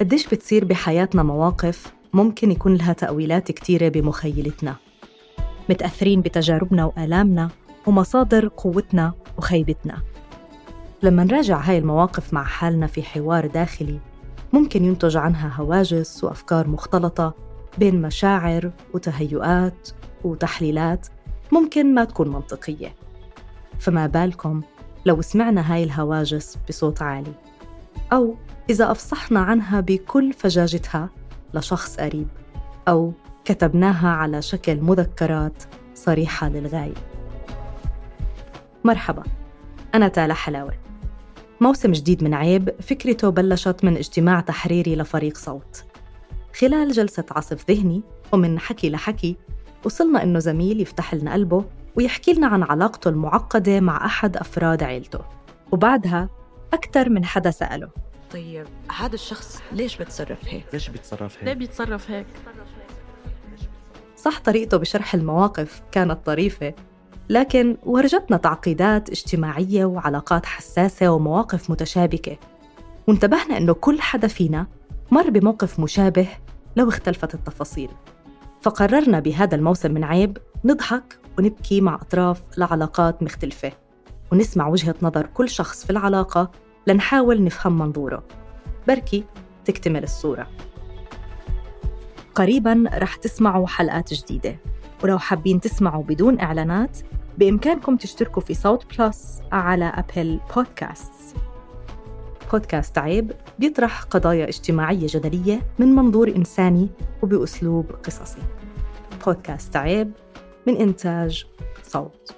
قديش بتصير بحياتنا مواقف ممكن يكون لها تأويلات كتيرة بمخيلتنا؟ متأثرين بتجاربنا وآلامنا ومصادر قوتنا وخيبتنا. لما نراجع هاي المواقف مع حالنا في حوار داخلي ممكن ينتج عنها هواجس وأفكار مختلطة بين مشاعر وتهيؤات وتحليلات ممكن ما تكون منطقية. فما بالكم لو سمعنا هاي الهواجس بصوت عالي أو إذا أفصحنا عنها بكل فجاجتها لشخص قريب أو كتبناها على شكل مذكرات صريحة للغاية. مرحبا أنا تالا حلاوة. موسم جديد من عيب فكرته بلشت من اجتماع تحريري لفريق صوت. خلال جلسة عصف ذهني ومن حكي لحكي وصلنا إنه زميل يفتح لنا قلبه ويحكي لنا عن علاقته المعقدة مع أحد أفراد عيلته وبعدها أكثر من حدا سأله طيب هذا الشخص ليش بتصرف هيك؟ ليش بيتصرف ليه هيك؟ بيتصرف هيك؟ صح طريقته بشرح المواقف كانت طريفة لكن ورجتنا تعقيدات اجتماعية وعلاقات حساسة ومواقف متشابكة وانتبهنا إنه كل حدا فينا مر بموقف مشابه لو اختلفت التفاصيل فقررنا بهذا الموسم من عيب نضحك ونبكي مع أطراف لعلاقات مختلفة ونسمع وجهة نظر كل شخص في العلاقة لنحاول نفهم منظوره. بركي تكتمل الصورة. قريبا رح تسمعوا حلقات جديدة ولو حابين تسمعوا بدون إعلانات بإمكانكم تشتركوا في صوت بلس على أبل بودكاست. بودكاست عيب بيطرح قضايا اجتماعية جدلية من منظور إنساني وبأسلوب قصصي. بودكاست عيب من إنتاج صوت.